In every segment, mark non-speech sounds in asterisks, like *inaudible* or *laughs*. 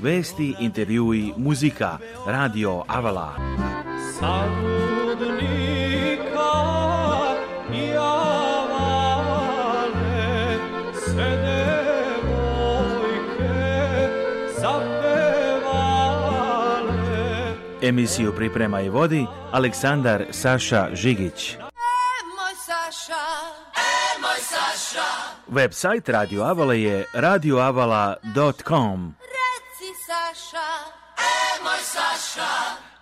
vesti, intervjui, muzika, radio Avala. i zapevale. Emisiju priprema i vodi Aleksandar Saša Žigić. E, e, Website Radio Avala je radioavala.com.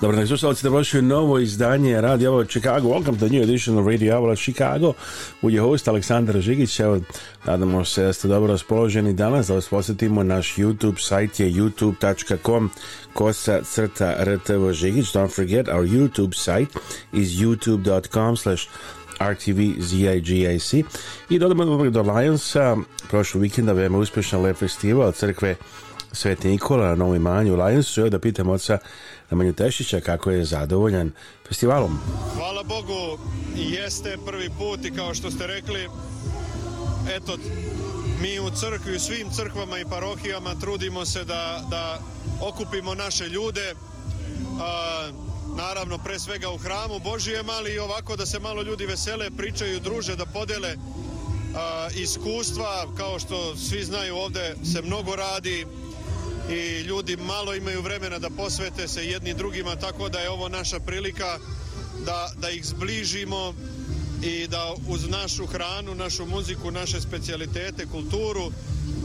Dobar dan, slušalci, dobrodošli u novo izdanje Radio Avalanche Chicago. Welcome to the new edition of Radio Avalanche Chicago. U je host Aleksandar Žigić. Evo, nadamo se da ste dobro raspoloženi danas. Da vas posjetimo, naš YouTube sajt je youtube.com kosa crta rtv Žigić. Don't forget, our YouTube site is youtube.com slash RTV ZIGIC i dodamo do Lions-a prošlog vikenda veoma uspješan Lep festival crkve Sveti Nikola na Novom imanju u Lionsu. Evo da pitam oca Nemanju Tešića kako je zadovoljan festivalom. Hvala Bogu, jeste prvi put i kao što ste rekli, eto, mi u crkvi, u svim crkvama i parohijama trudimo se da, da okupimo naše ljude, a, naravno pre svega u hramu Božijem, ali i ovako da se malo ljudi vesele, pričaju, druže, da podele a, iskustva, kao što svi znaju ovde se mnogo radi, i ljudi malo imaju vremena da posvete se jedni drugima, tako da je ovo naša prilika da, da ih zbližimo i da uz našu hranu, našu muziku, naše specijalitete, kulturu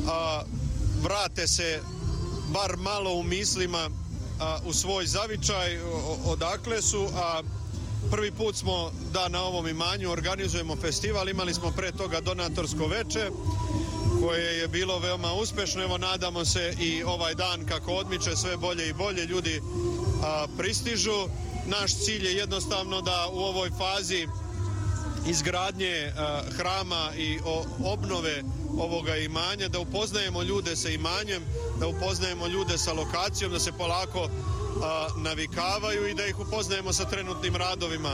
a, vrate se bar malo u mislima a, u svoj zavičaj odakle su, a prvi put smo da na ovom imanju organizujemo festival, imali smo pre toga donatorsko veče koje je bilo veoma uspešno. Evo nadamo se i ovaj dan kako odmiče sve bolje i bolje ljudi a, pristižu. Naš cilj je jednostavno da u ovoj fazi izgradnje a, hrama i o, obnove ovoga imanja, da upoznajemo ljude sa imanjem, da upoznajemo ljude sa lokacijom, da se polako a, navikavaju i da ih upoznajemo sa trenutnim radovima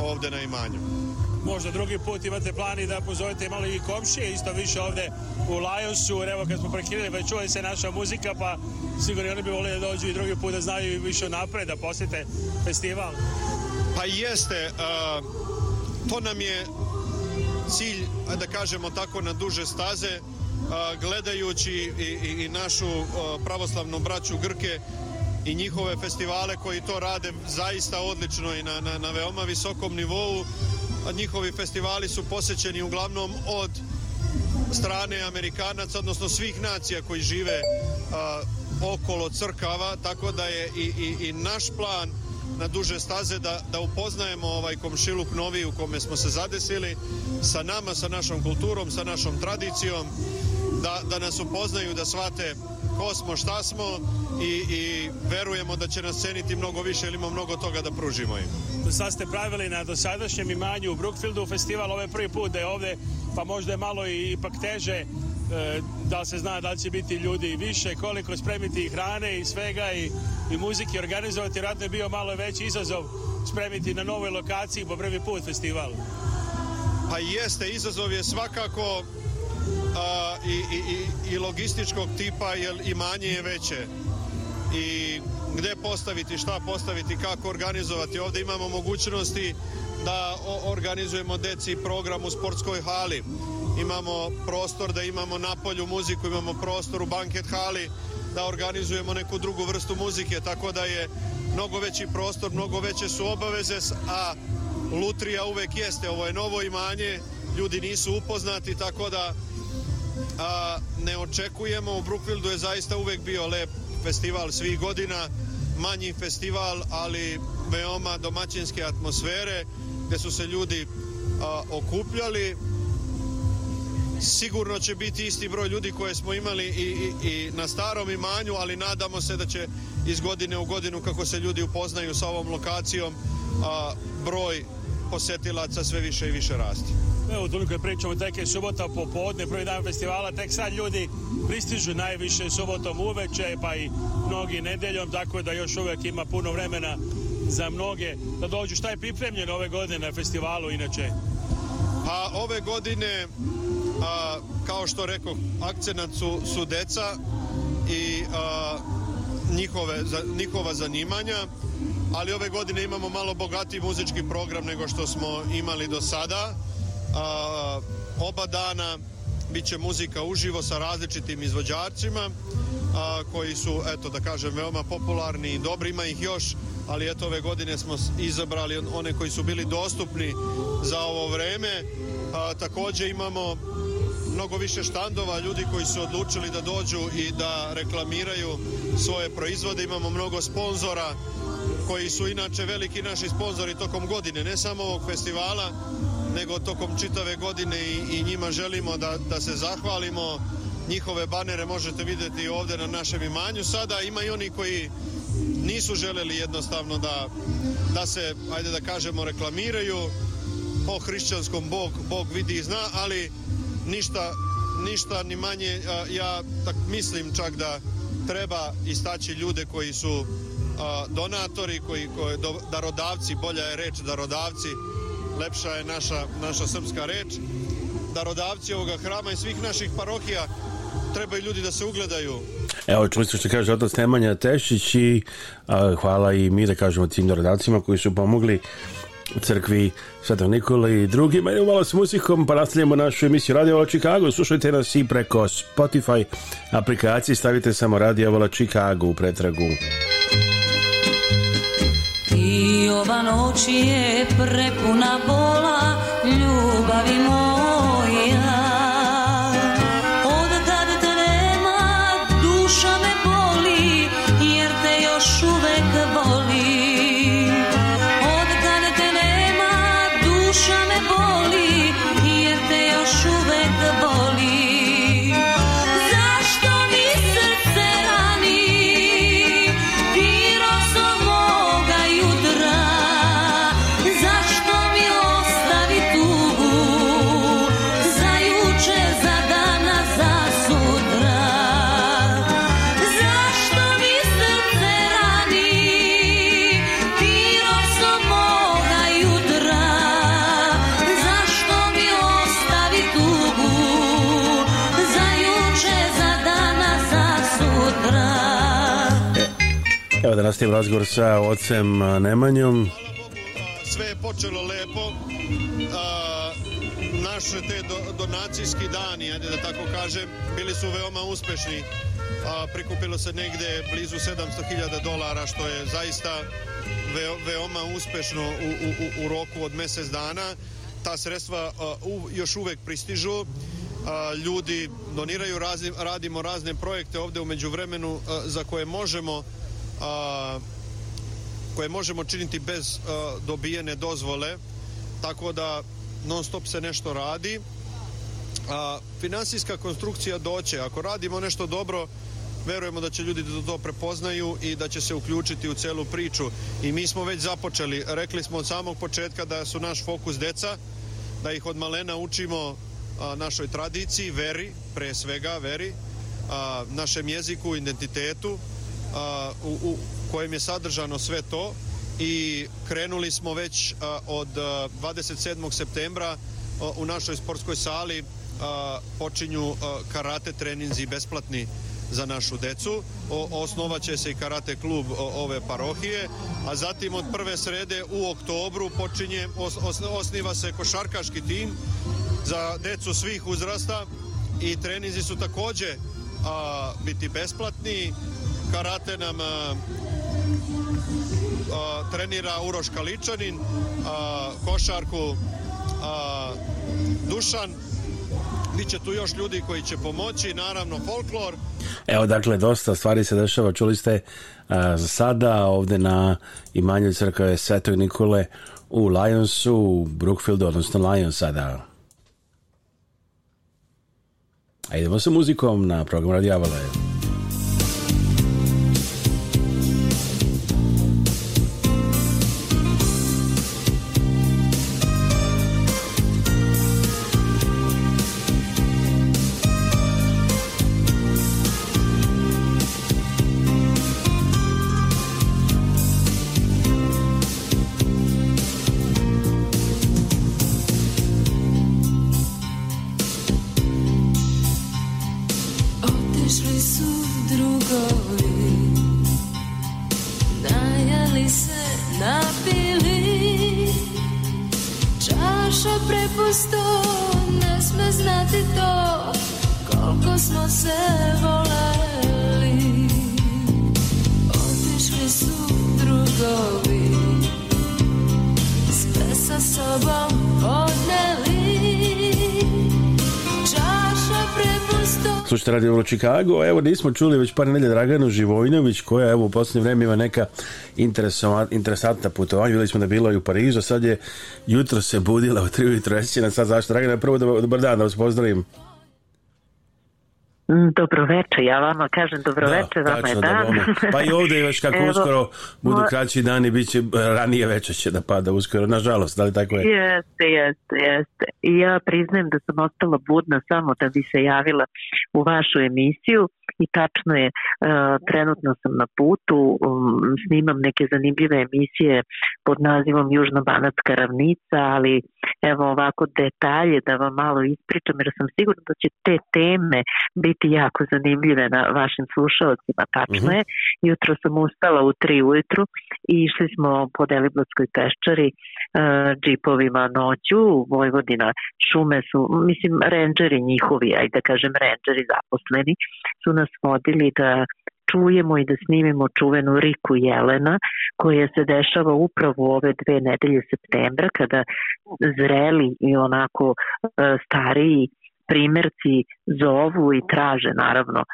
ovde na imanju možda drugi put imate plan i da pozovete malo i komšije, isto više ovde u Lajosu, evo kad smo prekirili već čuje se naša muzika, pa sigurno oni bi volili da dođu i drugi put da znaju i više napred, da posete festival. Pa jeste, uh, to nam je cilj, da kažemo tako, na duže staze, uh, gledajući i, i, i našu uh, pravoslavnu braću Grke, i njihove festivale koji to rade zaista odlično i na, na, na veoma visokom nivou njihovi festivali su posećeni uglavnom od strane Amerikanaca, odnosno svih nacija koji žive a, okolo crkava, tako da je i, i, i naš plan na duže staze da, da upoznajemo ovaj komšiluk novi u kome smo se zadesili sa nama, sa našom kulturom, sa našom tradicijom, da, da nas upoznaju, da shvate ko smo, šta smo i, i verujemo da će nas ceniti mnogo više ili imamo mnogo toga da pružimo im. Sad ste pravili na dosadašnjem imanju u Brookfieldu festival, ovo je prvi put da je ovde, pa možda je malo i, ipak teže e, da se zna da će biti ljudi više, koliko spremiti i hrane i svega i, i muzike organizovati. Vjerojatno je bio malo veći izazov spremiti na novoj lokaciji po prvi put festival. Pa jeste, izazov je svakako a, i, i, i logističkog tipa jer imanje je veće i gde postaviti, šta postaviti, kako organizovati. Ovde imamo mogućnosti da organizujemo deci program u sportskoj hali. Imamo prostor da imamo na polju muziku, imamo prostor u banket hali da organizujemo neku drugu vrstu muzike, tako da je mnogo veći prostor, mnogo veće su obaveze, a Lutrija uvek jeste, ovo je novo imanje ljudi nisu upoznati, tako da a, ne očekujemo. U Brookfieldu je zaista uvek bio lep festival svih godina, manji festival, ali veoma domaćinske atmosfere, gde su se ljudi a, okupljali. Sigurno će biti isti broj ljudi koje smo imali i, i, i na starom imanju, ali nadamo se da će iz godine u godinu, kako se ljudi upoznaju sa ovom lokacijom, a, broj posetilaca sve više i više rasti. Evo, toliko je pričamo, tek je subota popodne, prvi dan festivala, tek sad ljudi pristižu najviše subotom uveče, pa i mnogi nedeljom, tako da još uvek ima puno vremena za mnoge da dođu. Šta je pripremljeno ove godine na festivalu inače? Pa ove godine, a, kao što rekao, akcenat su, su deca i a, njihove, za, njihova zanimanja, ali ove godine imamo malo bogatiji muzički program nego što smo imali do sada a, oba dana bit će muzika uživo sa različitim izvođačima a, koji su, eto da kažem, veoma popularni i dobri, ima ih još, ali eto ove godine smo izabrali one koji su bili dostupni za ovo vreme. A, takođe imamo mnogo više štandova, ljudi koji su odlučili da dođu i da reklamiraju svoje proizvode, imamo mnogo sponzora koji su inače veliki naši sponzori tokom godine, ne samo ovog festivala, nego tokom čitave godine i, i njima želimo da, da se zahvalimo. Njihove banere možete videti ovde na našem imanju. Sada ima i oni koji nisu želeli jednostavno da, da se, ajde da kažemo, reklamiraju. Po hrišćanskom Bog, Bog vidi i zna, ali ništa, ništa ni manje, ja tak mislim čak da treba istaći ljude koji su donatori, koji, koji darodavci, bolja je reč darodavci, lepša je naša, naša srpska reč. Darodavci ovoga hrama i svih naših parohija trebaju ljudi da se ugledaju. Evo, čuli ste što kaže otac Nemanja Tešić i a, hvala i mi da kažemo tim darodavcima koji su pomogli crkvi Svetog Nikola i drugima. Idemo malo s muzikom, pa nastavljamo našu emisiju Radio Vola Chicago. Slušajte nas i preko Spotify aplikacije. Stavite samo Radio Vola Chicago u pretragu. Jovan oči je prepuna bola, ljubavi moja. nastavim razgovor sa ocem Nemanjom. Sve je počelo lepo. A, naše te do, donacijski dani, ajde da tako kažem, bili su veoma uspešni. A, prikupilo se negde blizu 700.000 dolara, što je zaista ve, veoma uspešno u, u, u roku od mesec dana. Ta sredstva a, u, još uvek pristižu ljudi doniraju, razni, radimo razne projekte ovde umeđu vremenu za koje možemo a, koje možemo činiti bez a, dobijene dozvole, tako da non stop se nešto radi. A, finansijska konstrukcija doće. Ako radimo nešto dobro, verujemo da će ljudi da to prepoznaju i da će se uključiti u celu priču. I mi smo već započeli. Rekli smo od samog početka da su naš fokus deca, da ih od malena učimo a, našoj tradiciji, veri, pre svega veri, a, našem jeziku, identitetu, u, u kojem je sadržano sve to i krenuli smo već od 27. septembra u našoj sportskoj sali počinju karate treninzi besplatni za našu decu. O, osnovaće se i karate klub ove parohije, a zatim od prve srede u oktobru počinje, os, os, osniva se košarkaški tim za decu svih uzrasta i treninzi su takođe a, biti besplatni karate nam a, e, a, e, trenira Uroš Kaličanin, a, e, košarku Dušan, Biće tu još ljudi koji će pomoći, naravno folklor. Evo dakle, dosta stvari se dešava, čuli ste a, za sada ovde na imanju crkve Svetog Nikole u Lionsu, u Brookfieldu, odnosno Lions sada. A idemo sa muzikom na program Radio Avala. sa sobom odneli Čaša prepusto Slušajte Radio Euro Chicago, evo nismo čuli već par nedelja Draganu Živojinović koja evo u posljednje vreme ima neka interesantna putovanja, vidjeli smo da je bila i u Parizu, sad je jutro se budila u 3 ujutro, ja sad zašto Dragana, prvo dobar dan da vas pozdravim. Mm, dobroveče, ja vama kažem da, dobroveče, da, vama je da dan. Da pa i ovde još *laughs* kako Evo, uskoro budu mo... kraći dani, bit će ranije veče će da pada uskoro, nažalost, da li tako je? Jeste, jeste, jeste. ja priznajem da sam ostala budna samo da bi se javila u vašu emisiju i tačno je, e, trenutno sam na putu, um, snimam neke zanimljive emisije pod nazivom Južna banatska ravnica, ali evo ovako detalje da vam malo ispričam, jer sam sigurna da će te teme biti jako zanimljive na vašim slušalcima, tačno mhm. je. Jutro sam ustala u tri ujutru i išli smo po Deliblatskoj peščari e, džipovima noću, Vojvodina šume su, mislim, renđeri njihovi, ajde da kažem, renđeri zaposleni su nas vodili da čujemo i da snimimo čuvenu Riku Jelena koja se dešava upravo ove dve nedelje septembra kada zreli i onako e, stariji primerci zovu i traže naravno e,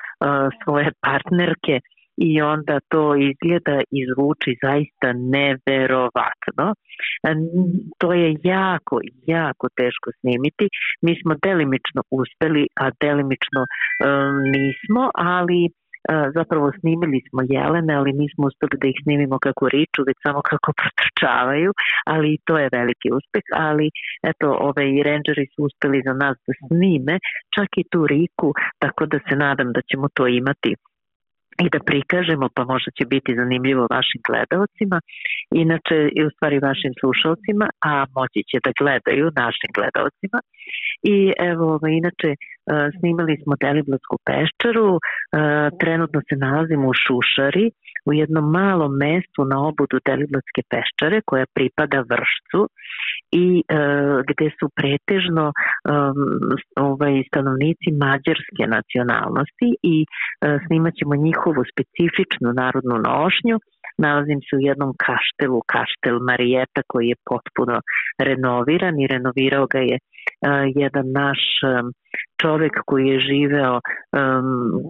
svoje partnerke i onda to izgleda i zvuči zaista neverovatno. E, to je jako, jako teško snimiti. Mi smo delimično uspeli, a delimično e, nismo, ali e, zapravo snimili smo Jelene, ali nismo uspeli da ih snimimo kako riču, već samo kako *laughs* protrčavaju, ali i to je veliki uspeh, ali eto, ove i rangeri su uspeli za nas da snime, čak i tu riku, tako da se nadam da ćemo to imati i da prikažemo, pa možda će biti zanimljivo vašim gledalcima, inače i u stvari vašim slušalcima, a moći će da gledaju našim gledalcima. I evo, ovaj, inače, e, snimali smo Deliblatsku peščaru, e, trenutno se nalazimo u Šušari, u jednom malom mestu na obudu Deliblatske peščare koja pripada Vršcu i e, gde su pretežno e, ovaj, stanovnici mađarske nacionalnosti i e, snimat ćemo njihovu specifičnu narodnu nošnju nalazim se u jednom kaštelu, kaštel Marijeta koji je potpuno renoviran i renovirao ga je uh, jedan naš uh, čovek koji je živeo um,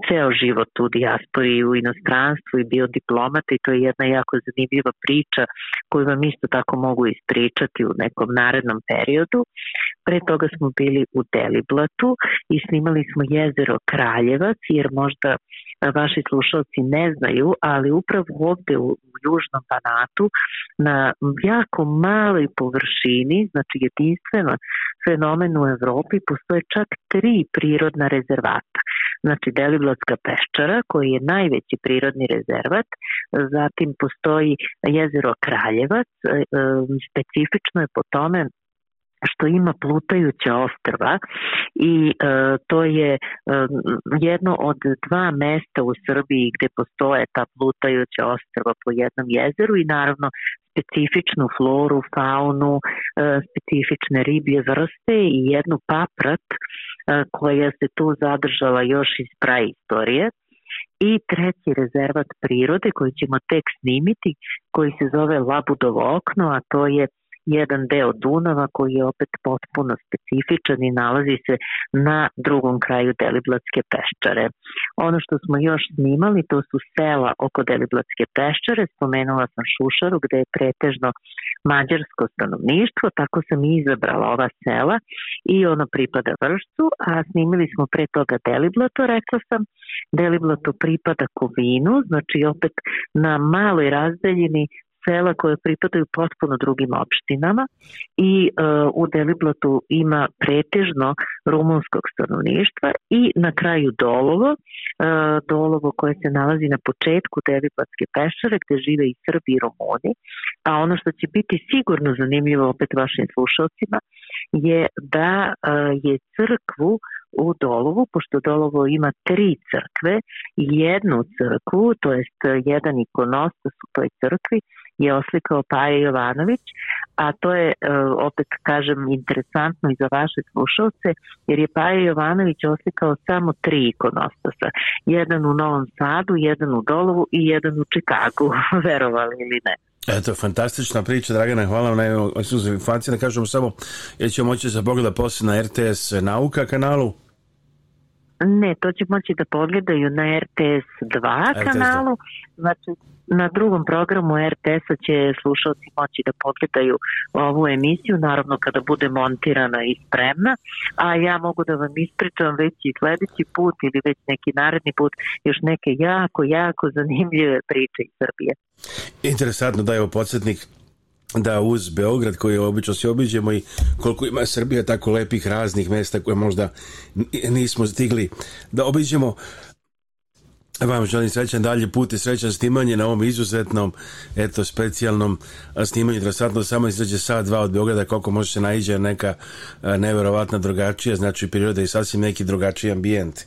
ceo život u dijaspori u inostranstvu i bio diplomata i to je jedna jako zanimljiva priča koju vam isto tako mogu ispričati u nekom narednom periodu. Pre toga smo bili u Deliblatu i snimali smo jezero Kraljevac, jer možda e, vaši slušalci ne znaju, ali upravo ovde u, u Južnom Banatu na jako maloj površini, znači jedinstveno fenomen u Evropi, postoje čak tri prirodna rezervata. Znači Deliblatska peščara koji je najveći prirodni rezervat, zatim postoji jezero Kraljevac, e, e, specifično je po tome što ima plutajuća ostrva i e, to je e, jedno od dva mesta u Srbiji gde postoje ta plutajuća ostrva po jednom jezeru i naravno specifičnu floru, faunu, e, specifične riblje vrste i jednu paprat e, koja se tu zadržala još iz praistorije i treći rezervat prirode koji ćemo tek snimiti koji se zove Labudovo okno, a to je jedan deo Dunava koji je opet potpuno specifičan i nalazi se na drugom kraju Deliblatske peščare. Ono što smo još snimali to su sela oko Deliblatske peščare, spomenula sam Šušaru gde je pretežno mađarsko stanovništvo, tako sam i izabrala ova sela i ono pripada Vršcu, a snimili smo pre toga Deliblato, rekla sam, Deliblato pripada Kovinu, znači opet na maloj razdaljini sela koje pripadaju potpuno drugim opštinama i e, u Deliblatu ima pretežno rumunskog stanovništva i na kraju Dolovo, e, Dolovo koje se nalazi na početku Deliblatske peščare gde žive i Srbi i Romoni, a ono što će biti sigurno zanimljivo opet vašim slušalcima je da e, je crkvu u Dolovu, pošto Dolovo ima tri crkve, jednu crkvu, to jest jedan ikonostas u toj crkvi, je oslikao Paja Jovanović, a to je, e, opet kažem, interesantno i za vaše slušalce, jer je Paja Jovanović oslikao samo tri ikonostasa. Jedan u Novom Sadu, jedan u Dolovu i jedan u Čikagu, *laughs* verovali ili ne. Eto, fantastična priča, Dragana, hvala vam na ekskluzivnoj informaciji. Da kažem samo, ja ću moći sa da pogleda posle na RTS Nauka kanalu. Ne, to će moći da pogledaju na RTS 2 RTS kanalu. Znači, Na drugom programu RTS-a će slušalci moći da pogledaju ovu emisiju, naravno kada bude montirana i spremna, a ja mogu da vam ispričam već i sledeći put ili već neki naredni put još neke jako, jako zanimljive priče iz Srbije. Interesantno da je podsjetnik da uz Beograd koji obično se obiđemo i koliko ima Srbija tako lepih raznih mesta koje možda nismo stigli da obiđemo Vam želim srećan dalje put i srećan snimanje na ovom izuzetnom, eto, specijalnom snimanju. Drasatno samo izađe sad dva od Beograda, koliko može se naiđe neka neverovatna drugačija, znači priroda i sasvim neki drugačiji ambijent.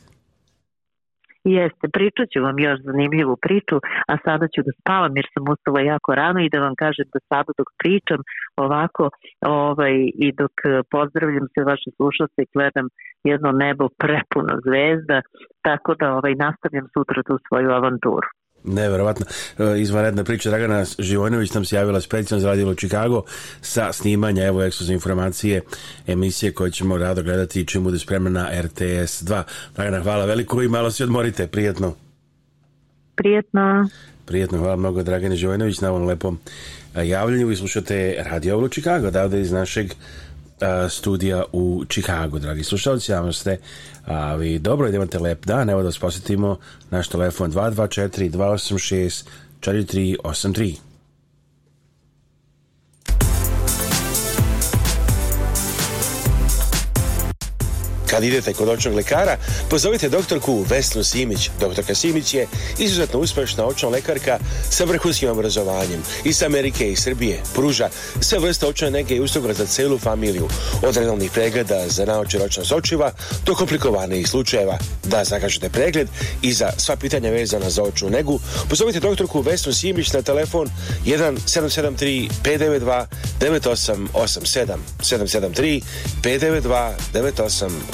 Jeste, pričat ću vam još zanimljivu priču, a sada ću da spavam jer sam ustala jako rano i da vam kažem da sada dok pričam ovako ovaj, i dok eh, pozdravljam sve vaše slušalce i gledam jedno nebo prepuno zvezda, tako da ovaj, nastavljam sutra tu svoju avanturu. Neverovatno. E, izvanredna priča Dragana Živojnović nam se javila specijalno za Radio Chicago sa snimanja, evo ekskluzivne informacije emisije koje ćemo rado gledati i čim bude spremna RTS 2. Dragana, hvala veliko i malo se odmorite. Prijetno. Prijetno. Prijetno, hvala mnogo Dragane Živojnović na ovom lepom e, javljanju. Vi slušate Radio Chicago, odavde iz našeg studija u Čikagu, dragi slušalci, javno ste a, vi dobro, idemate lep dan, evo da vas posjetimo naš telefon 224 286 4383. Kad idete kod očnog lekara, pozovite doktorku Vesnu Simić. Doktorka Simić je izuzetno uspešna očna lekarka sa vrhunskim obrazovanjem iz Amerike i Srbije. Pruža sve vrste očne nege i usluga za celu familiju, od redovnih pregleda za naoče ročnost očiva do komplikovanih slučajeva. Da zakažete pregled i za sva pitanja vezana za očnu negu, pozovite doktorku Vesnu Simić na telefon 1773 592 9887 773 592 9887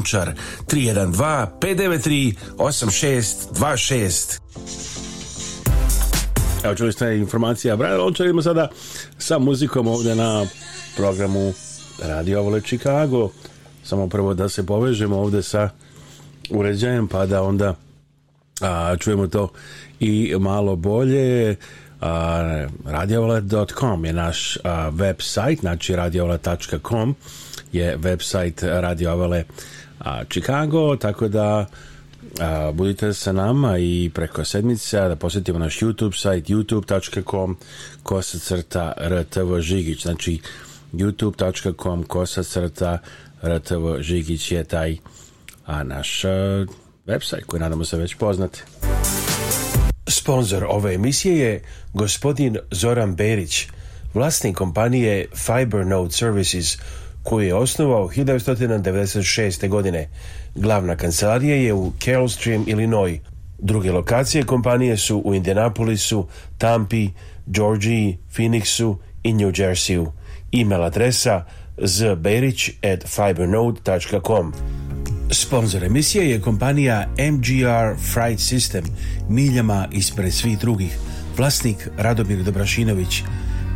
Končar 312 593 8626. Evo čuli ste informacija Brian Lončar, idemo sada sa muzikom ovde na programu Radio Vole Chicago. Samo prvo da se povežemo ovde sa uređajem pa da onda a, čujemo to i malo bolje radiola.com je naš a, sajt znači radiola.com je website radioavale.com a, Chicago, tako da a, budite sa nama i preko sedmice, da posjetimo naš YouTube sajt youtube.com kosa rtv žigić, znači youtube.com kosa rtv žigić je taj a, naš a, website koji nadamo se već poznate Sponzor ove emisije je gospodin Zoran Berić, vlasnik kompanije Fiber Node Services, koju je osnovao 1996. godine. Glavna kancelarija je u Carol Illinois. Druge lokacije kompanije su u Indianapolisu, Tampi, Georgiji, Phoenixu i New Jerseyu. E-mail adresa zberić at fibernode.com. Sponzor emisije je kompanija MGR Fright System, miljama ispred svih drugih. Vlasnik Radomir Dobrašinović.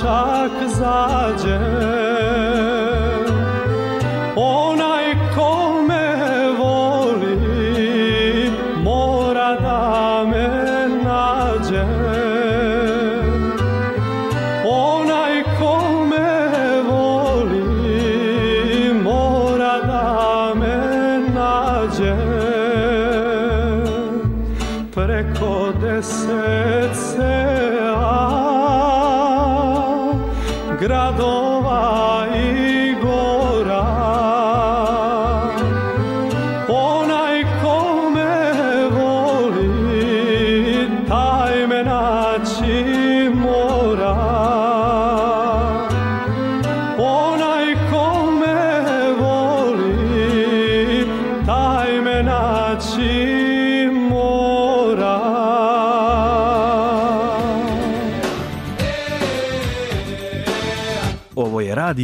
şarkızacı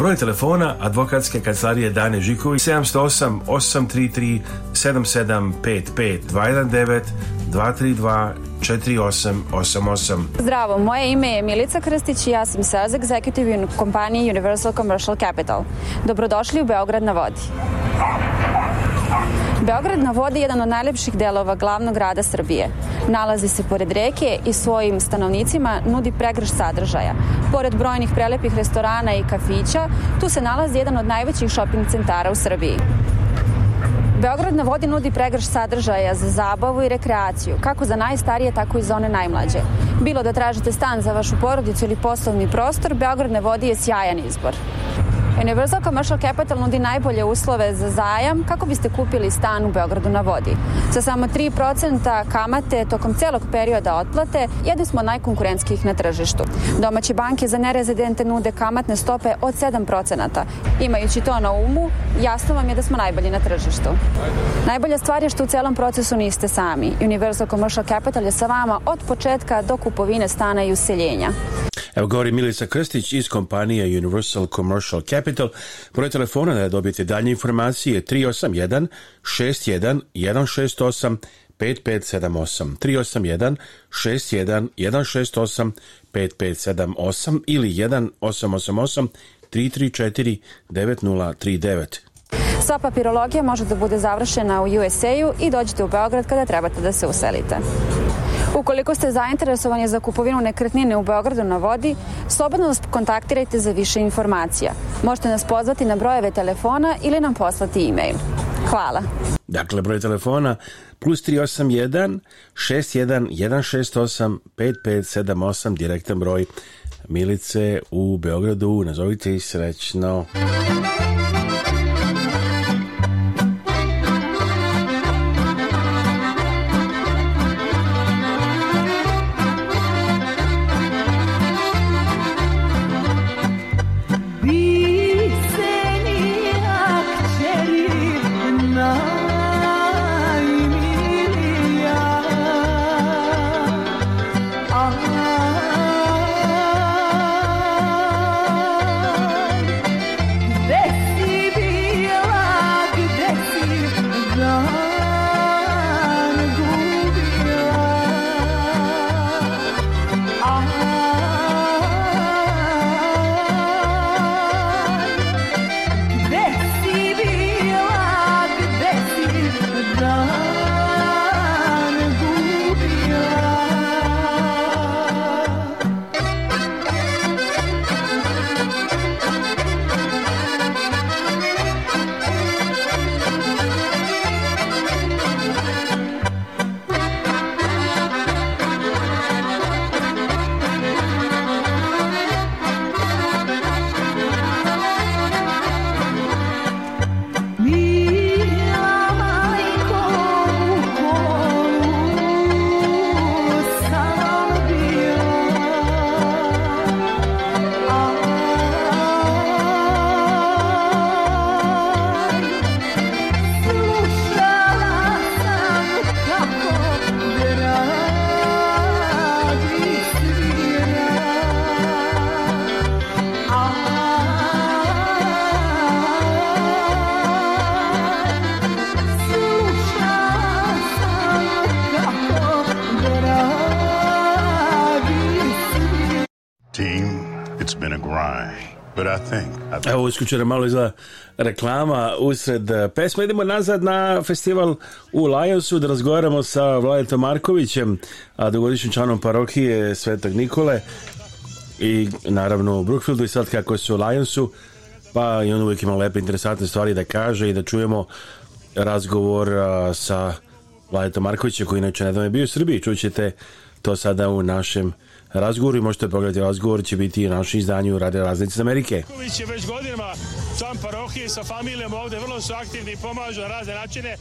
Broj telefona advokatske kancelarije Dane Žiković 708 833 7755 219 232 4888. Zdravo, moje ime je Milica Krstić i ja sam sales executive u kompaniji Universal Commercial Capital. Dobrodošli u Beograd na vodi. Beograd na vodi je jedan od najlepših delova glavnog grada Srbije. Nalazi se pored reke i svojim stanovnicima nudi pregrš sadržaja. Pored brojnih prelepih restorana i kafića, tu se nalazi jedan od najvećih šoping centara u Srbiji. Beograd na vodi nudi pregrš sadržaja za zabavu i rekreaciju, kako za najstarije, tako i za one najmlađe. Bilo da tražite stan za vašu porodicu ili poslovni prostor, Beograd na vodi je sjajan izbor. Universal Commercial Capital nudi najbolje uslove za zajam kako biste kupili stan u Beogradu na vodi. Sa samo 3% kamate tokom celog perioda otplate, jedni smo najkonkurentskih na tržištu. Domaće banke za nerezidente nude kamatne stope od 7%. Imajući to na umu, jasno vam je da smo najbolji na tržištu. Najbolja stvar je što u celom procesu niste sami. Universal Commercial Capital je sa vama od početka do kupovine stana i useljenja. Evo govori Milica Krstić iz kompanije Universal Commercial Capital Capital. Broj telefona da dobijete dalje informacije 381 61 168 5578 381 61 168 5578 ili 1888 334 9039 Sva papirologija može da bude završena u USA-u i dođete u Beograd kada trebate da se uselite. Ukoliko ste zainteresovani za kupovinu nekretnine u Beogradu na vodi, slobodno nas kontaktirajte za više informacija. Možete nas pozvati na brojeve telefona ili nam poslati e-mail. Hvala. Dakle, broj telefona plus 381 61 168 5578, direktan broj Milice u Beogradu. Nazovite i srećno. Muzika isključena malo izgleda reklama usred eh, pesma. Idemo nazad na festival u Lajosu da razgovaramo sa Vladetom Markovićem, a dugodišnjim članom parohije Svetog Nikole i naravno u Brookfieldu i sad kako su u Lajosu, pa i on uvijek ima lepe interesantne stvari da kaže i da čujemo razgovor eh, sa Vladetom Markovićem koji inače nedavno je bio u Srbiji. Čućete to sada u našem razgovori, možete pogledati razgovor, će biti na našem izdanju Rade Raznice iz Amerike. Kuković je već godinama član parohije sa familijom ovde, vrlo su aktivni i pomažu na razne načine.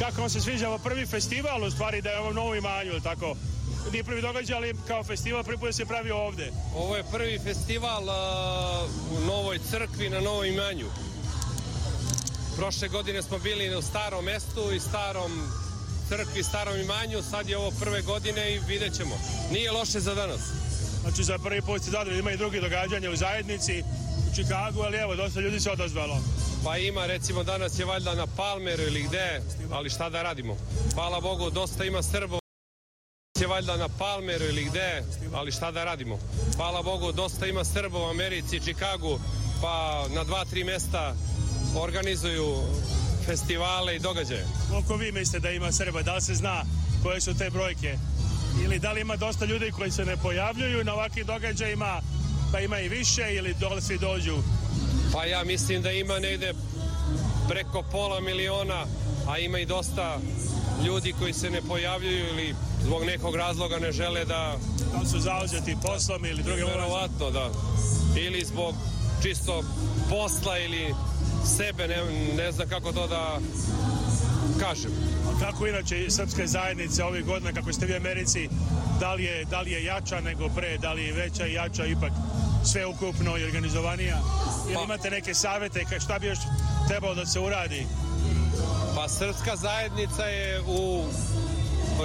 Kako vam se sviđa ovo prvi festival, u stvari da je ovo novo imanju, tako? Nije prvi događaj, ali kao festival prvi da se pravi ovde. Ovo je prvi festival a, u novoj crkvi na novom imanju. Prošle godine smo bili u starom mestu i starom crkvi Starom imanju, sad je ovo prve godine i vidjet ćemo. Nije loše za danas. Znači za prvi put ste zadali, ima i drugi događanja u zajednici u Čikagu, ali evo, dosta ljudi se odazvalo. Pa ima, recimo danas je valjda na Palmeru ili gde, ali šta da radimo? Hvala Bogu, dosta ima Srbova je valjda na Palmeru ili gde, ali šta da radimo? Hvala Bogu, dosta ima Srba u Americi, Čikagu, pa na dva, tri mesta organizuju festivale i događaje. Koliko vi mislite da ima Srba? Da li se zna koje su te brojke? Ili da li ima dosta ljudi koji se ne pojavljuju na ovakvim događajima, pa ima i više ili dole da svi dođu? Pa ja mislim da ima negde preko pola miliona, a ima i dosta ljudi koji se ne pojavljuju ili zbog nekog razloga ne žele da... Da su zauzeti poslom ili drugim... Verovatno, da. Ili zbog čisto posla ili sebe, ne, ne znam kako to da kažem. Kako inače srpske zajednice ovih godina, kako ste vi u Americi, da li, je, da li je jača nego pre, da li je veća i jača ipak sve ukupno i organizovanija? Ili pa. imate neke savete šta bi još trebalo da se uradi? Pa srpska zajednica je u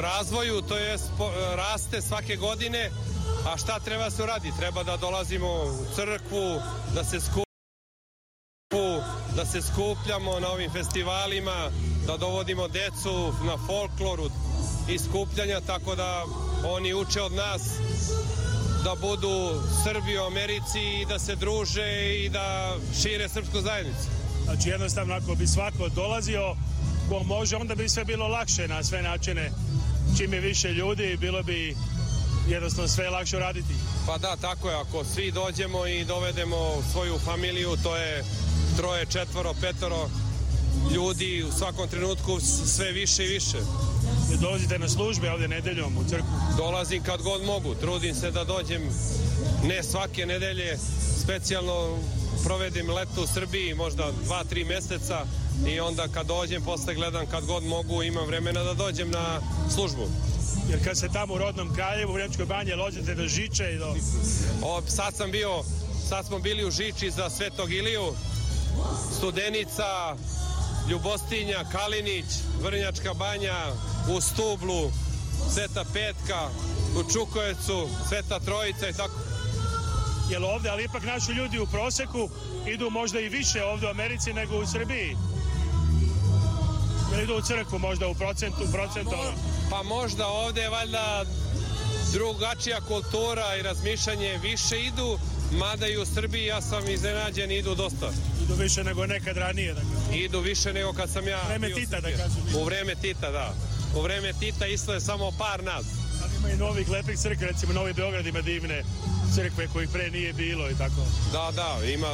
razvoju, to je raste svake godine, a šta treba se uradi? Treba da dolazimo u crkvu, da se skupimo da se skupljamo na ovim festivalima, da dovodimo decu na folkloru i skupljanja, tako da oni uče od nas da budu Srbi u Americi i da se druže i da šire srpsku zajednicu. Znači jednostavno ako bi svako dolazio ko može, onda bi sve bilo lakše na sve načine. Čim je više ljudi, bilo bi jednostavno sve lakše raditi. Pa da, tako je. Ako svi dođemo i dovedemo svoju familiju, to je troje, četvoro, petoro ljudi u svakom trenutku sve više i više. Dolazite na službe ovde nedeljom u crkvu? Dolazim kad god mogu. Trudim se da dođem ne svake nedelje. Specijalno provedim leto u Srbiji, možda dva, tri meseca i onda kad dođem, posle gledam kad god mogu, imam vremena da dođem na službu. Jer kad se tamo u rodnom kraljevu, u Vremčkoj banje, lođete do Žiče i do... O, sad sam bio, sad smo bili u Žiči za Svetog Iliju, Studenica, Ljubostinja, Kalinić, Vrnjačka banja, u Stublu, Sveta Petka, u Čukovecu, Sveta Trojica i tako. Jel ovde, ali ipak naši ljudi u proseku idu možda i više ovde u Americi nego u Srbiji. Jel idu u crkvu možda u procentu, procentu? Pa možda ovde je valjda drugačija kultura i razmišljanje više idu, mada i u Srbiji ja sam iznenađen idu dosta. Idu više nego nekad ranije. Dakle. Idu više nego kad sam ja... U vreme Tita, da kažem. U vreme Tita, da. U vreme Tita isto je samo par nas. Ali ima i novih lepih crkva, recimo Novi Beograd ima divne crkve koji pre nije bilo i tako. Da, da, ima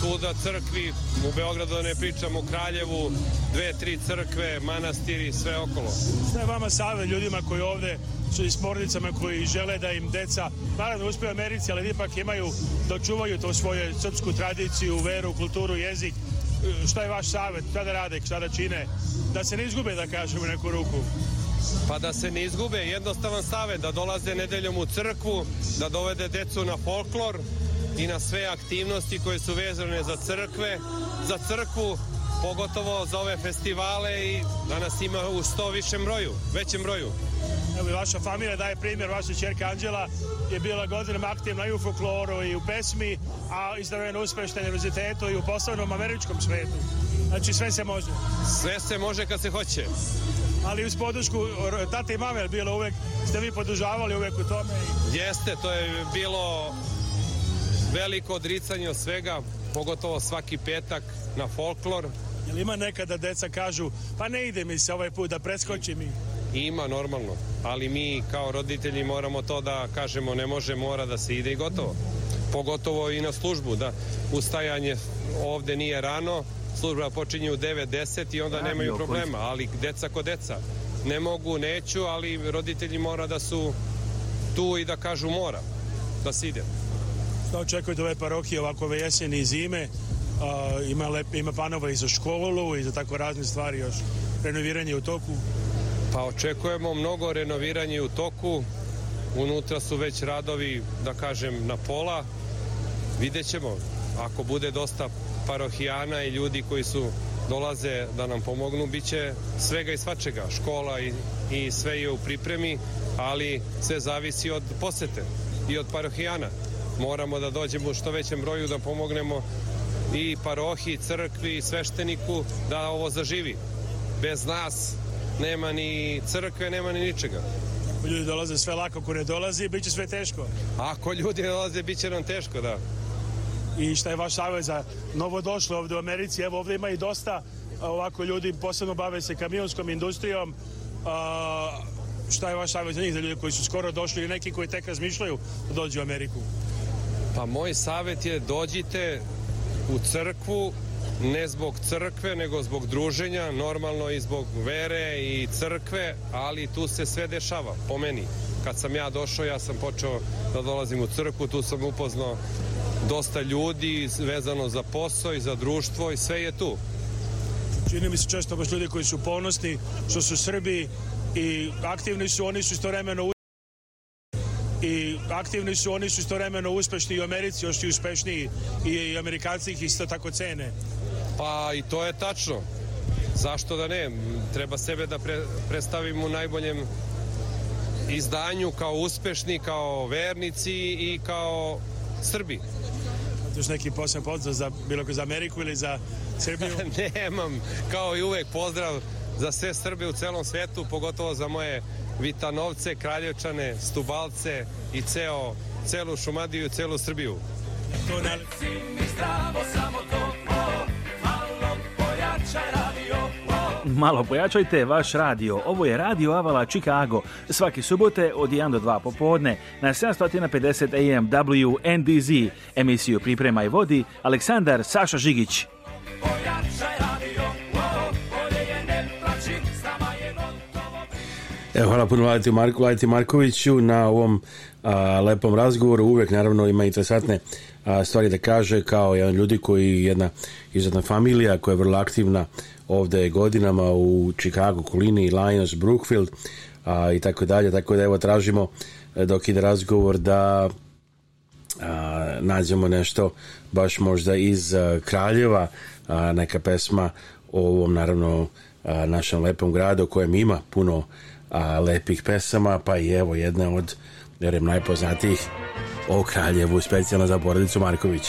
svuda crkvi, u Beogradu da ne pričam, u Kraljevu, dve, tri crkve, manastiri, sve okolo. Šta je vama save ljudima koji ovde su i s porodicama koji žele da im deca, naravno uspeju Americi, ali ipak imaju, da čuvaju to svoju srpsku tradiciju, veru, kulturu, jezik, šta je vaš savet, šta da rade, šta da čine, da se ne izgube, da kažem, u neku ruku? Pa da se ne izgube, jednostavan savet, da dolaze nedeljom u crkvu, da dovede decu na folklor, i na sve aktivnosti koje su vezane za crkve, za crkvu, pogotovo za ove festivale i danas ima u sto višem broju, većem broju. Evo i vaša familija daje primjer, vaša čerka Anđela je bila godinama aktivna i u folkloru i u pesmi, a izdravljena uspešna univerzitetu i u poslovnom američkom svetu. Znači sve se može. Sve se može kad se hoće. Ali uz podušku tate i mame je bilo uvek, ste vi podužavali uvek u tome. Jeste, to je bilo veliko odricanje od svega, pogotovo svaki petak na folklor. Jel ima nekada deca kažu, pa ne ide mi se ovaj put da preskoči mi? Ima, normalno. Ali mi kao roditelji moramo to da kažemo, ne može, mora da se ide i gotovo. Pogotovo i na službu, da ustajanje ovde nije rano, služba počinje u 9.10 i onda nemaju problema, ali deca ko deca. Ne mogu, neću, ali roditelji mora da su tu i da kažu mora, da se ide. Šta očekujete ove parohije ovako ove jeseni i zime? A, ima, lep, ima planova i za školu i za tako razne stvari još. Renoviranje u toku? Pa očekujemo mnogo renoviranje u toku. Unutra su već radovi, da kažem, na pola. Videćemo Ako bude dosta parohijana i ljudi koji su dolaze da nam pomognu, bit će svega i svačega, škola i, i sve je u pripremi, ali sve zavisi od posete i od parohijana moramo da dođemo u što većem broju da pomognemo i parohi, crkvi, svešteniku da ovo zaživi. Bez nas nema ni crkve, nema ni ničega. Ako ljudi dolaze sve lako, ako ne dolazi, bit će sve teško. Ako ljudi ne dolaze, bit će nam teško, da. I šta je vaš savjet za novo došlo ovde u Americi? Evo ovde ima i dosta ovako ljudi, posebno bave se kamionskom industrijom. A, šta je vaš savjet za njih, za ljudi koji su skoro došli i neki koji tek razmišljaju da dođu u Ameriku? Pa moj savet je dođite u crkvu, ne zbog crkve, nego zbog druženja, normalno i zbog vere i crkve, ali tu se sve dešava, po meni. Kad sam ja došao, ja sam počeo da dolazim u crkvu, tu sam upoznao dosta ljudi vezano za posao i za društvo i sve je tu. Čini mi se često baš ljudi koji su ponosni što su Srbi i aktivni su, oni su istovremeno i aktivni su, oni su istovremeno uspešni i u Americi, još i uspešniji i Amerikanci ih isto tako cene. Pa i to je tačno. Zašto da ne? Treba sebe da pre, predstavimo u najboljem izdanju kao uspešni, kao vernici i kao Srbi. Imaš neki poseban pozdrav za bilo ko za Ameriku ili za Srbiju? *laughs* Nemam, kao i uvek pozdrav za sve Srbe u celom svetu, pogotovo za moje Vitanovce, Kraljevčane, Stubalce i ceo, celu Šumadiju, celu Srbiju. malo pojačaj Malo pojačajte vaš radio. Ovo je Radio Avala Chicago. Svaki subote od 1 do 2 popodne na 750 AM WNDZ. Emisiju priprema i vodi Aleksandar Saša Žigić. Pojačaj radio. Evo, hvala puno Lajti, Marko, Markoviću na ovom a, lepom razgovoru. Uvek, naravno, ima interesantne a, stvari da kaže, kao jedan ljudi koji jedna izuzetna familija koja je vrlo aktivna ovde godinama u Chicago, Kolini, Lions, Brookfield a, i tako dalje. Tako da, evo, tražimo e, dok ide razgovor da a, nađemo nešto baš možda iz a, e, Kraljeva, a, neka pesma o ovom, naravno, a, našem lepom gradu kojem ima puno a, lepih pesama, pa i evo jedna od, verujem, najpoznatijih o Kraljevu, specijalno za porodicu Marković.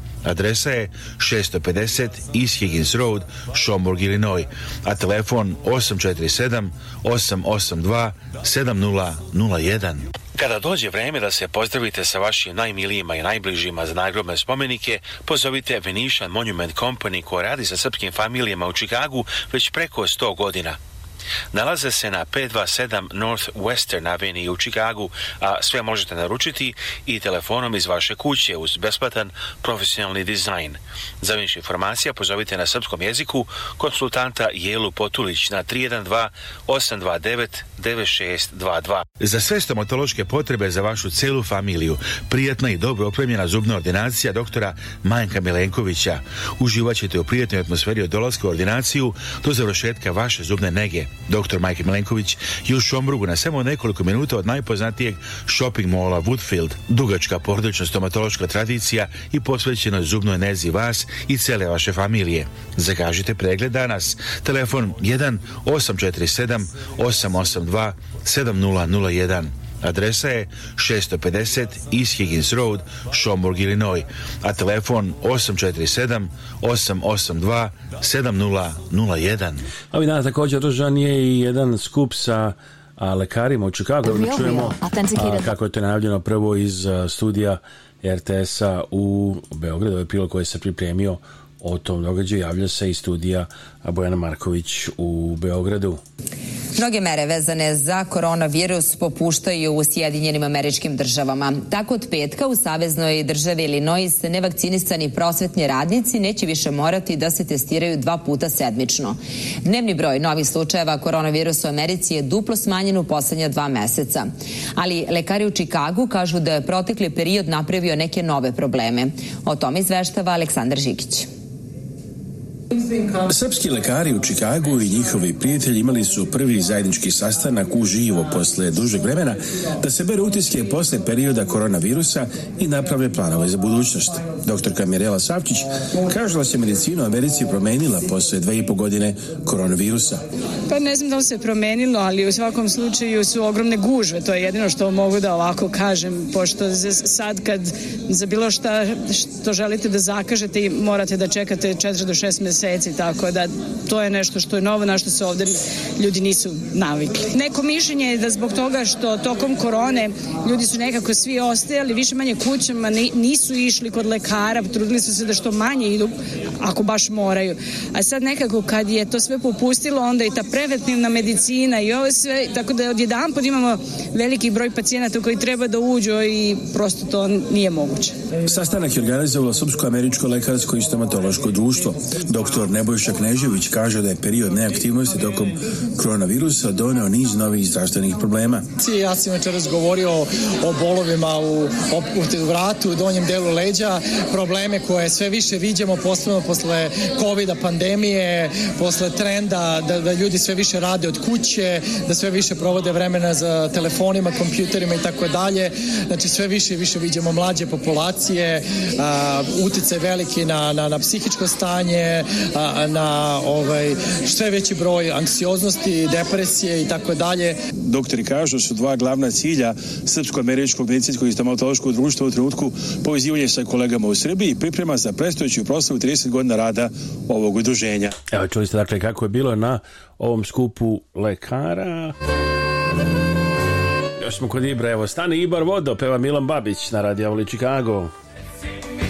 Adresa je 650 East Higgins Road, Schaumburg, Illinois, a telefon 847 882 7001. Kada dođe vreme da se pozdravite sa vašim najmilijima i najbližima za nagrobne spomenike, pozovite Venetian Monument Company koja radi sa srpskim familijama u Čikagu već preko 100 godina. Nalaze se na 527 North Western Avenue u Čikagu, a sve možete naručiti i telefonom iz vaše kuće uz besplatan profesionalni dizajn. Za više informacija pozovite na srpskom jeziku konsultanta Jelu Potulić na 312 829 9622. Za sve stomatološke potrebe za vašu celu familiju, prijatna i dobro opremljena zubna ordinacija doktora Manjka Milenkovića. Uživaćete u prijatnoj atmosferi od dolaska u ordinaciju do završetka vaše zubne nege dr. Majke Milenković i u Šombrugu na samo nekoliko minuta od najpoznatijeg shopping mola Woodfield. Dugačka porodična stomatološka tradicija i posvećena zubnoj nezi vas i cele vaše familije. Zagažite pregled danas. Telefon 1 847 882 7001. Adresa je 650 East Higgins Road, Schaumburg, Illinois, a telefon 847 882 7001. Ovi dana također održan je i jedan skup sa a, lekarima u Chicago, da čujemo a, kako je to najavljeno prvo iz a, studija RTS-a u Beogradu, je pilo koji se pripremio o tom događaju, javlja se i studija Bojana Marković u Beogradu. Mnoge mere vezane za koronavirus popuštaju u Sjedinjenim američkim državama. Tako od petka u saveznoj državi Illinois nevakcinisani prosvetni radnici neće više morati da se testiraju dva puta sedmično. Dnevni broj novih slučajeva koronavirusa u Americi je duplo smanjen u poslednja dva meseca. Ali lekari u Čikagu kažu da je protekli period napravio neke nove probleme. O tome izveštava Aleksandar Žikić. Srpski lekari u Čikagu i njihovi prijatelji imali su prvi zajednički sastanak u živo posle dužeg vremena da se bere utiske posle perioda koronavirusa i naprave planove za budućnost. Doktorka Mirela Savčić kaže da se medicina u Americi promenila posle dve i po godine koronavirusa. Pa ne znam da li se promenilo, ali u svakom slučaju su ogromne gužve. To je jedino što mogu da ovako kažem, pošto sad kad za bilo šta što želite da zakažete i morate da čekate 4 do 6 meseci meseci, tako da to je nešto što je novo, na što se ovde ljudi nisu navikli. Neko mišljenje je da zbog toga što tokom korone ljudi su nekako svi ostajali više manje kućama, nisu išli kod lekara, trudili su se da što manje idu, ako baš moraju. A sad nekako kad je to sve popustilo, onda i ta preventivna medicina i ovo sve, tako da odjedan pod imamo veliki broj pacijenata koji treba da uđu i prosto to nije moguće. Sastanak je organizovala Srpsko-američko lekarsko i stomatološko društvo. Dr. Doktor Nebojša Knežević kaže da je period neaktivnosti tokom koronavirusa doneo niz novih zdravstvenih problema. Ja sam večeras govorio o bolovima u, u vratu, u donjem delu leđa, probleme koje sve više vidimo posebno posle covid pandemije, posle trenda da, da ljudi sve više rade od kuće, da sve više provode vremena za telefonima, kompjuterima i tako dalje. Znači sve više i više vidimo mlađe populacije, a, uticaj veliki na, na, na psihičko stanje, na ovaj, sve veći broj anksioznosti, depresije i tako dalje. Doktori kažu da su dva glavna cilja Srpsko-američkog medicinskog i stomatološkog društva u trenutku povezivanje sa kolegama u Srbiji priprema za prestojeću proslavu 30 godina rada ovog udruženja. Evo čuli ste dakle kako je bilo na ovom skupu lekara. Još smo kod Ibra, evo stane Ibar Vodo, peva Milan Babić na Radio Avli Chicago. Reci mi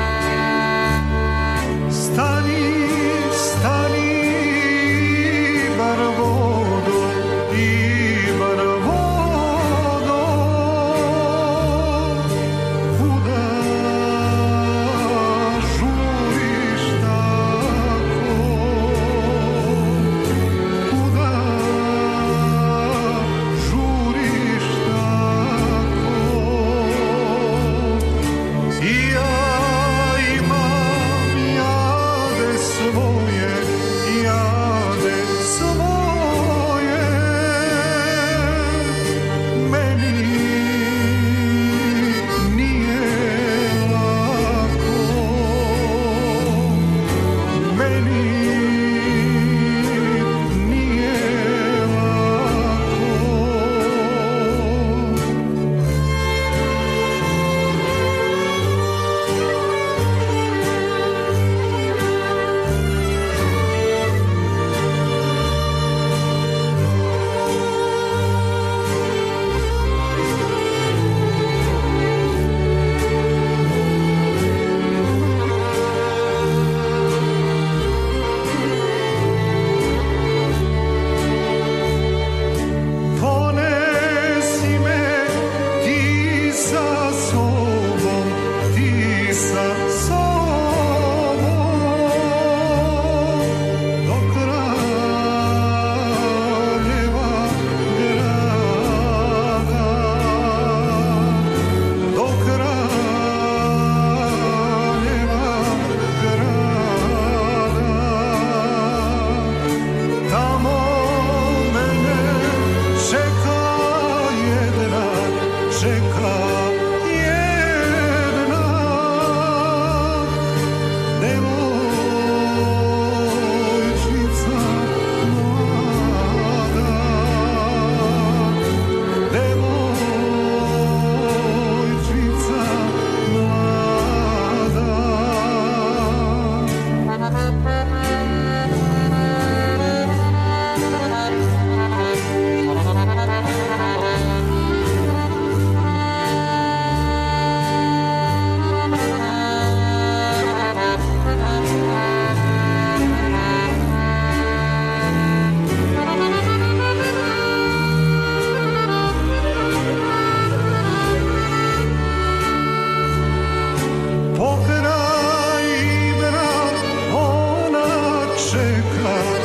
krzyka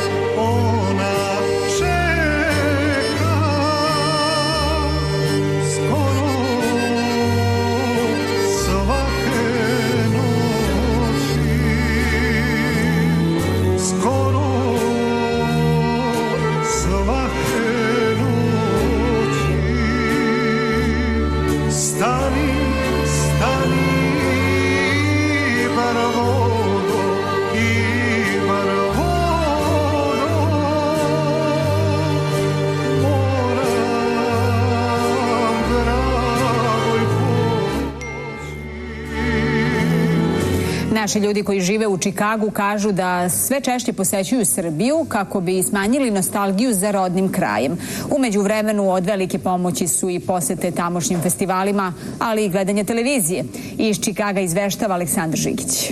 Naši ljudi koji žive u Čikagu kažu da sve češće posećuju Srbiju kako bi smanjili nostalgiju za rodnim krajem. Umeđu vremenu od velike pomoći su i posete tamošnjim festivalima, ali i gledanje televizije. Iz Čikaga izveštava Aleksandar Žigić.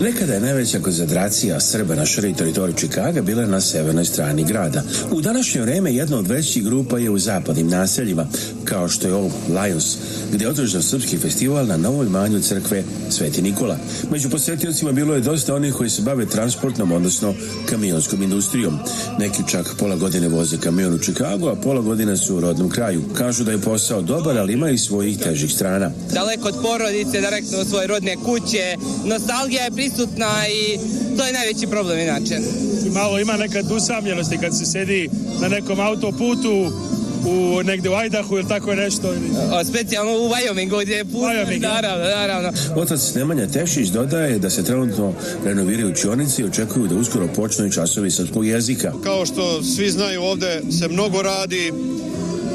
Nekada je najveća koncentracija Srba na širi teritoriji Čikaga bila na severnoj strani grada. U današnje vreme jedna od većih grupa je u zapadnim naseljima, kao što je All Lions, gdje je održan srpski festival na novoj manju crkve Sveti Nikola. Među posjetiocima bilo je dosta onih koji se bave transportnom, odnosno kamionskom industrijom. Neki čak pola godine voze kamion u Čikagu, a pola godine su u rodnom kraju. Kažu da je posao dobar, ali ima i svojih težih strana. Daleko od porodice, direktno od svoje rodne kuće, nostalgija je prisutna i to je najveći problem inače. Malo ima nekad usamljenosti kad se sedi na nekom autoputu, u, negde u Ajdahu ili tako nešto. Ili... O, specijalno u Vajomingu gdje je puno. Wyoming, da. naravno, naravno. Otac Nemanja Tešić dodaje da se trenutno renoviraju učionice i očekuju da uskoro počnu i časovi srpskog jezika. Kao što svi znaju ovdje se mnogo radi,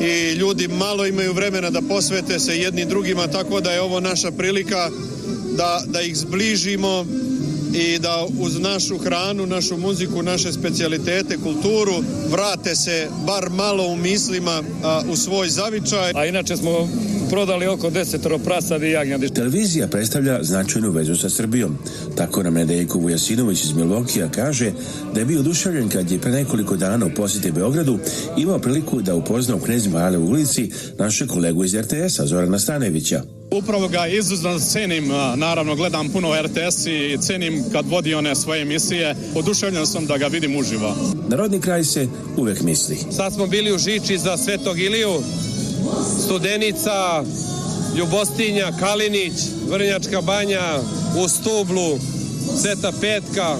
i ljudi malo imaju vremena da posvete se jedni drugima, tako da je ovo naša prilika da, da ih zbližimo, i da uz našu hranu, našu muziku, naše specijalitete, kulturu vrate se bar malo u mislima a, u svoj zavičaj. A inače smo prodali oko desetoro prasadi i jagnjadi. Televizija predstavlja značajnu vezu sa Srbijom. Tako nam je Nedejko Vujasinović iz Milvokija kaže da je bio oduševljen kad je pre nekoliko dana u posjeti Beogradu imao priliku da upoznao u Knez u ulici naše kolegu iz RTS-a Zorana Stanevića. Upravo ga izuzetno cenim, naravno gledam puno RTS i cenim kad vodi one svoje emisije. Oduševljen sam da ga vidim uživo. Narodni kraj se uvek misli. Sad smo bili u Žiči za Svetog Iliju, Studenica, Ljubostinja, Kalinić, Vrnjačka banja, u Stublu, Sveta Petka,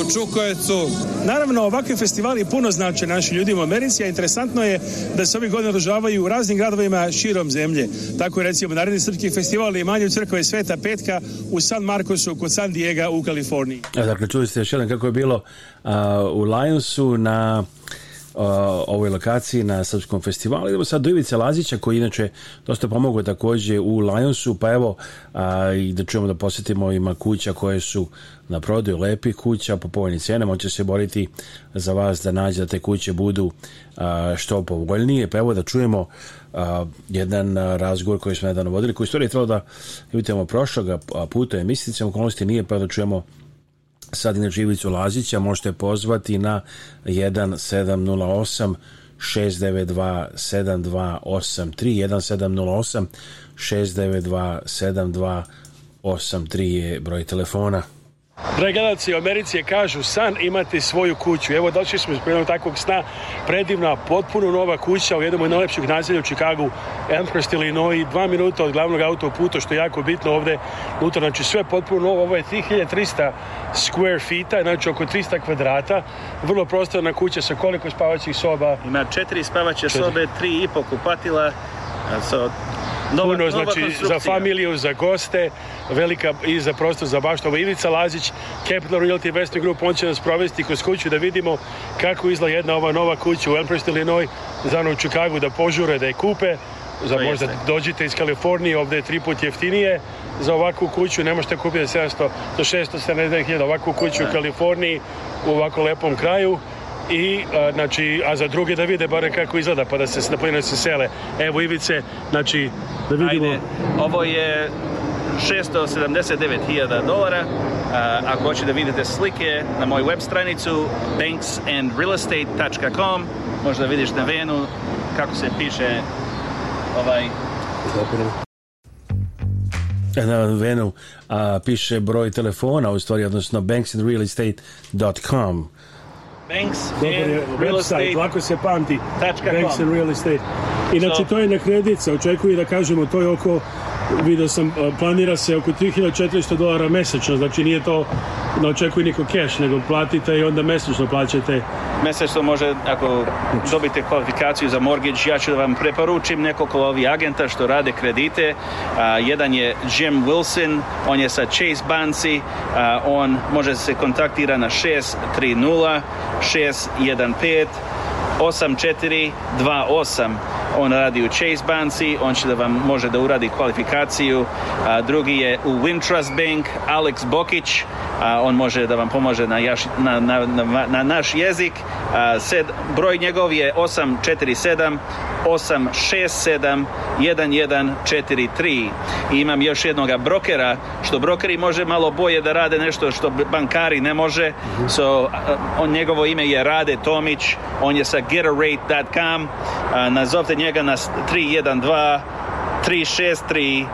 u Čukojevcu. Naravno, ovakvi festivali puno znače našim ljudima u Americi, a interesantno je da se ovih godina održavaju u raznim gradovima širom zemlje. Tako je recimo Narodni srpski festival i manje u crkve Sveta Petka u San Marcosu kod San Diego u Kaliforniji. Dakle, čuli ste još jedan kako je bilo uh, u Lionsu na ovoj lokaciji na Srpskom festivalu. Idemo sad do Ivice Lazića koji inače dosta pomogao takođe u Lionsu, pa evo a, i da čujemo da posetimo ima kuća koje su na prodaju lepi kuća po povoljnim cenama. On će se boriti za vas da nađe da te kuće budu a, što povoljnije. Pa evo da čujemo a, jedan razgovor koji smo nedavno vodili, koji istorije je trebalo da vidimo prošloga puta emisijicama, okolnosti nije, pa da čujemo Sadina Živicu Lazića možete pozvati na 1708 692 7283 1708 692 7283 je broj telefona. Gledalci u Americi kažu san imati svoju kuću. Evo došli da smo iz jednog takvog sna. Predivna, potpuno nova kuća u jednom od najlepših naselja u Čikagu, Empress, Illinois, dva minuta od glavnog autoputa, što je jako bitno ovde. Unutra, znači sve potpuno novo. Ovo je 3300 square feet znači oko 300 kvadrata. Vrlo prostorna kuća sa koliko spavaćih soba? Ima četiri spavaće sobe, tri i po kupatila, so Dobar, puno, znači za familiju, za goste, velika i za prostor za baštinu. Ivica Lazić, Capital Realty Investment Group, on će nas provesti kroz kuću da vidimo kako izla jedna ova nova kuća u Elmhurst, Illinois, za u Čikagu, da požure, da je kupe, za možda dođite iz Kalifornije, ovde je tri put jeftinije, za ovakvu kuću ne možete kupiti 700 do 679 hiljada, ovakvu kuću u da. Kaliforniji, u ovako lepom kraju, i a, e, znači, a za druge da vide bare kako izgleda, pa da se da pojene se sele. Evo Ivice, znači, da vidimo. Ajde, ovo je 679.000 dolara. A, e, ako hoćete da vidite slike na moju web stranicu banksandrealestate.com možda vidiš na venu kako se piše ovaj... Zapravo e, na Venu a, piše broj telefona, u stvari, odnosno banksandrealestate.com. Banks Dobar real estate. Lako se pamti. Banks and real estate. Inače, so. to je na kredica. Očekuju da kažemo, to je oko video sam, planira se oko 3400 dolara mesečno, znači nije to da očekuje niko keš, nego platite i onda mesečno plaćate. Mesečno može, ako dobite kvalifikaciju za mortgage, ja ću da vam preporučim nekoliko ovih agenta što rade kredite. A, jedan je Jim Wilson, on je sa Chase Banci, a, on može se kontaktira na 630 615 8428. On radi u Chase Banci, on će da vam može da uradi kvalifikaciju. A, drugi je u Wintrust Bank, Alex Bokić, a, on može da vam pomože na, jaš, na, na, na, na naš jezik. A, sed, broj njegov je 847 867 1143 imam još jednog brokera što brokeri može malo bolje da rade nešto što bankari ne može so, on, njegovo ime je Rade Tomić on je sa getarate.com. Uh, Nazovite njega na 312 363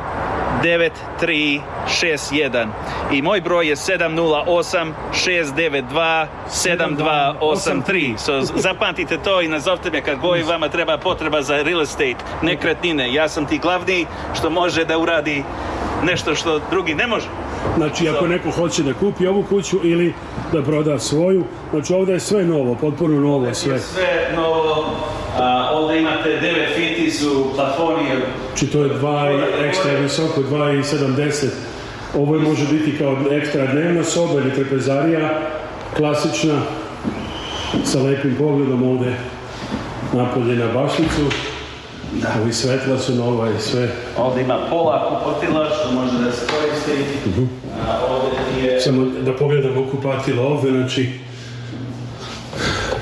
9361 i moj broj je 708 692 7283 so, zapamtite to i nazovte me kad god vama treba potreba za real estate nekretnine ja sam ti glavni što može da uradi nešto što drugi ne može. Znači, ako neko hoće da kupi ovu kuću ili da proda svoju, znači ovde je sve novo, potpuno novo sve. Sve novo, a, ovde imate 9 fiti su plafoni. Či znači, to je 2 ekstra visoko, 2,70. Ovo može biti kao ekstra dnevna soba ili trepezarija, klasična, sa lepim pogledom ovde napolje na bašnicu. Da. Ovi svetla su nova i sve. Ovde ima pola kupatila što može da se koristi. Uh mhm. -huh. A, ovde je... Samo da pogledamo kupatilo ovde, znači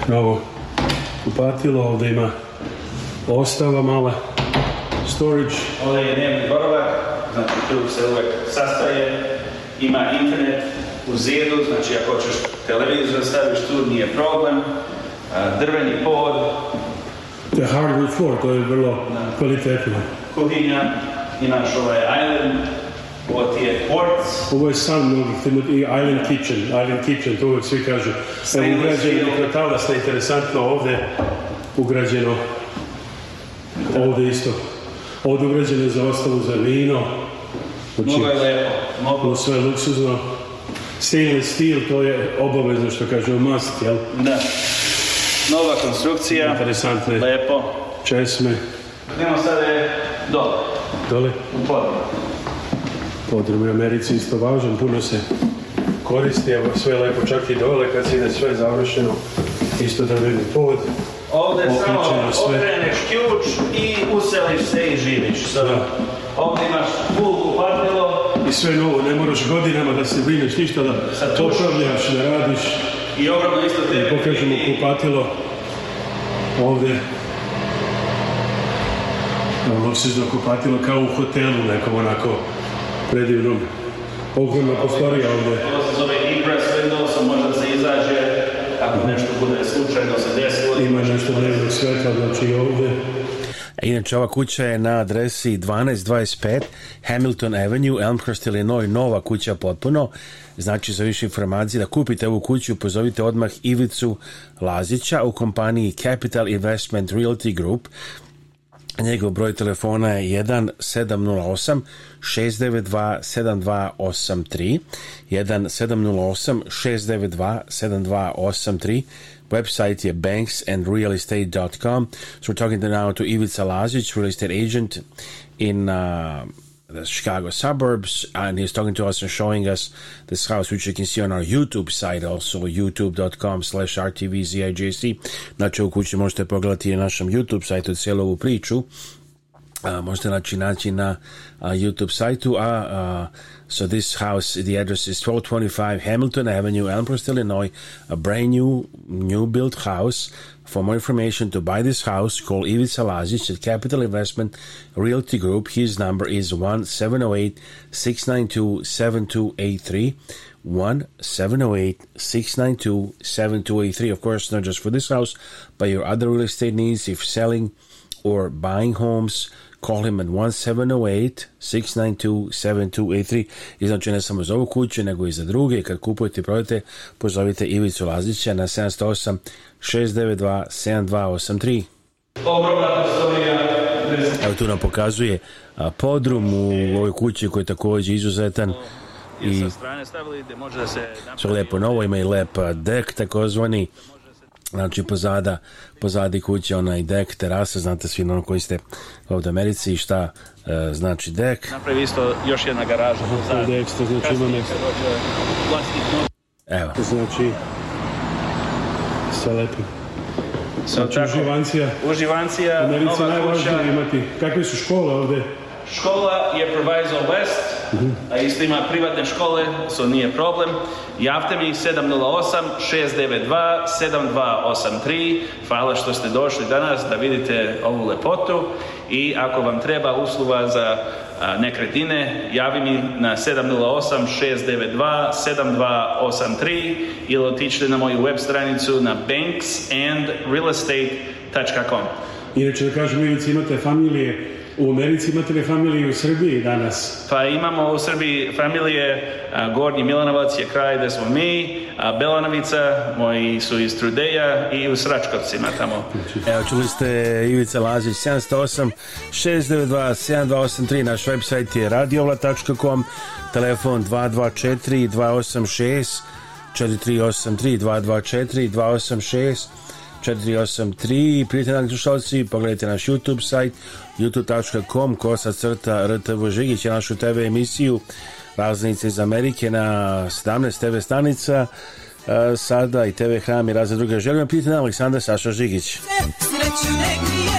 novo kupatilo, ovde ima ostava mala storage. Ovde je dnevni boravak, znači tu se uvek sastaje, ima internet u zidu, znači ako hoćeš televizor da staviš tu, nije problem, drveni pod, te hardwood floor, to je vrlo da. kvalitetno. Kuhinja i naš ovaj island, ovo ti je porc. Ovo je san mnogih, i island kitchen, island kitchen, to uvijek svi kažu. Evo ugrađeno mikrotalasna, interesantno ovde ugrađeno, ovdje isto. Ovdje ugrađeno za ostavu za vino. Znači, mnogo je lepo, mnogo. Sve luksuzno. Stainless steel, to je obavezno što kaže, must, jel? Da. Nova konstrukcija. Interesantne. Lepo. Česme. Idemo sada je dole. Dole? U podrum. Podrum u Americi isto važan, puno se koristi, evo sve lepo, čak i dole kad se ide sve završeno, isto da vidi pod. Ovde samo okreneš ključ i useliš se i živiš. Sada, da. Ovdje imaš pul kupatilo. I sve novo, ne moraš godinama da se brineš ništa, da to popravljaš, da radiš. I ogromno isto te... Pokažemo kupatilo ovde. Luksuzno kupatilo kao u hotelu nekom onako predivnom. Ogromna prostorija ovde. Ovo se zove Impress Windows, može da se izađe ako mhm. nešto bude slučajno se desilo. Ima nešto dnevnog sveta, znači ovde. Inače, ova kuća je na adresi 1225 Hamilton Avenue, Elmhurst, Illinois, nova kuća potpuno. Znači, za više informacije da kupite ovu kuću, pozovite odmah Ivicu Lazića u kompaniji Capital Investment Realty Group. Njegov broj telefona je 1708 692 7283 1708 692 7283 Website je banksandrealestate.com. So we're talking now to Ivica Lazic, real estate agent in uh, the Chicago suburbs, and he's talking to us and showing us this house, which you can see on our YouTube site, also youtube.com slash rtvzijc. Znači, čemu kući možete pogledati na našem YouTube sajtu cijelu priču. možete naći naći na uh, YouTube sajtu, uh, a uh, so this house, the address is 1225 Hamilton Avenue, Elmhurst, Illinois, a brand new, new built house. For more information to buy this house, call Ivi Salazic at Capital Investment Realty Group. His number is 1708 692 7283 one 692 Of course, not just for this house, but your other real estate needs if selling or buying homes Call him at 1708-692-7283. I znači ne samo za ovu kuću, nego i za druge. Kad kupujete i prodate, pozovite Ivicu Lazića na 708-692-7283. Evo tu nam pokazuje podrum u ovoj kući koji je također izuzetan i sa strane stavili gde može da se napravi... Su lepo novo, ima i lepa dek takozvani Znači, pozada, pozadi kuće, onaj dek, terasa, znate svi ono koji ste ovde u Americi i šta e, znači dek. Napravi isto još jedna garaža. Aha, dek ste, znači ima nešto. Evo. Znači, sa lepim. Sa znači, tako, uživancija. Uživancija, nova kuća. imati. Kakve su škole ovde? Škola je Proviso West, a isto ima privatne škole, so nije problem. Javte mi 708-692-7283. Hvala što ste došli danas da vidite ovu lepotu i ako vam treba usluga za nekretnine, javi mi na 708-692-7283 ili otičite na moju web stranicu na banksandrealestate.com Inače da kažem, imate familije U Americi imate li familije u Srbiji danas? Pa imamo u Srbiji familije, a, Gornji Milanovac je kraj gde smo mi, a Belanovica, moji su iz Trudeja i u Sračkovcima tamo. Evo, čuli ste Ivica Lazić, 708 692 7283, naš website je radiovla.com, telefon 224 286 4383 224 286 483 i prijatelji dragi slušalci pogledajte naš YouTube sajt youtube.com kosa crta rtv Žigić našu TV emisiju raznice iz Amerike na 17 TV stanica e, sada i TV Hram i razne druge želim pitanje Aleksandar Saša Žigić Sreću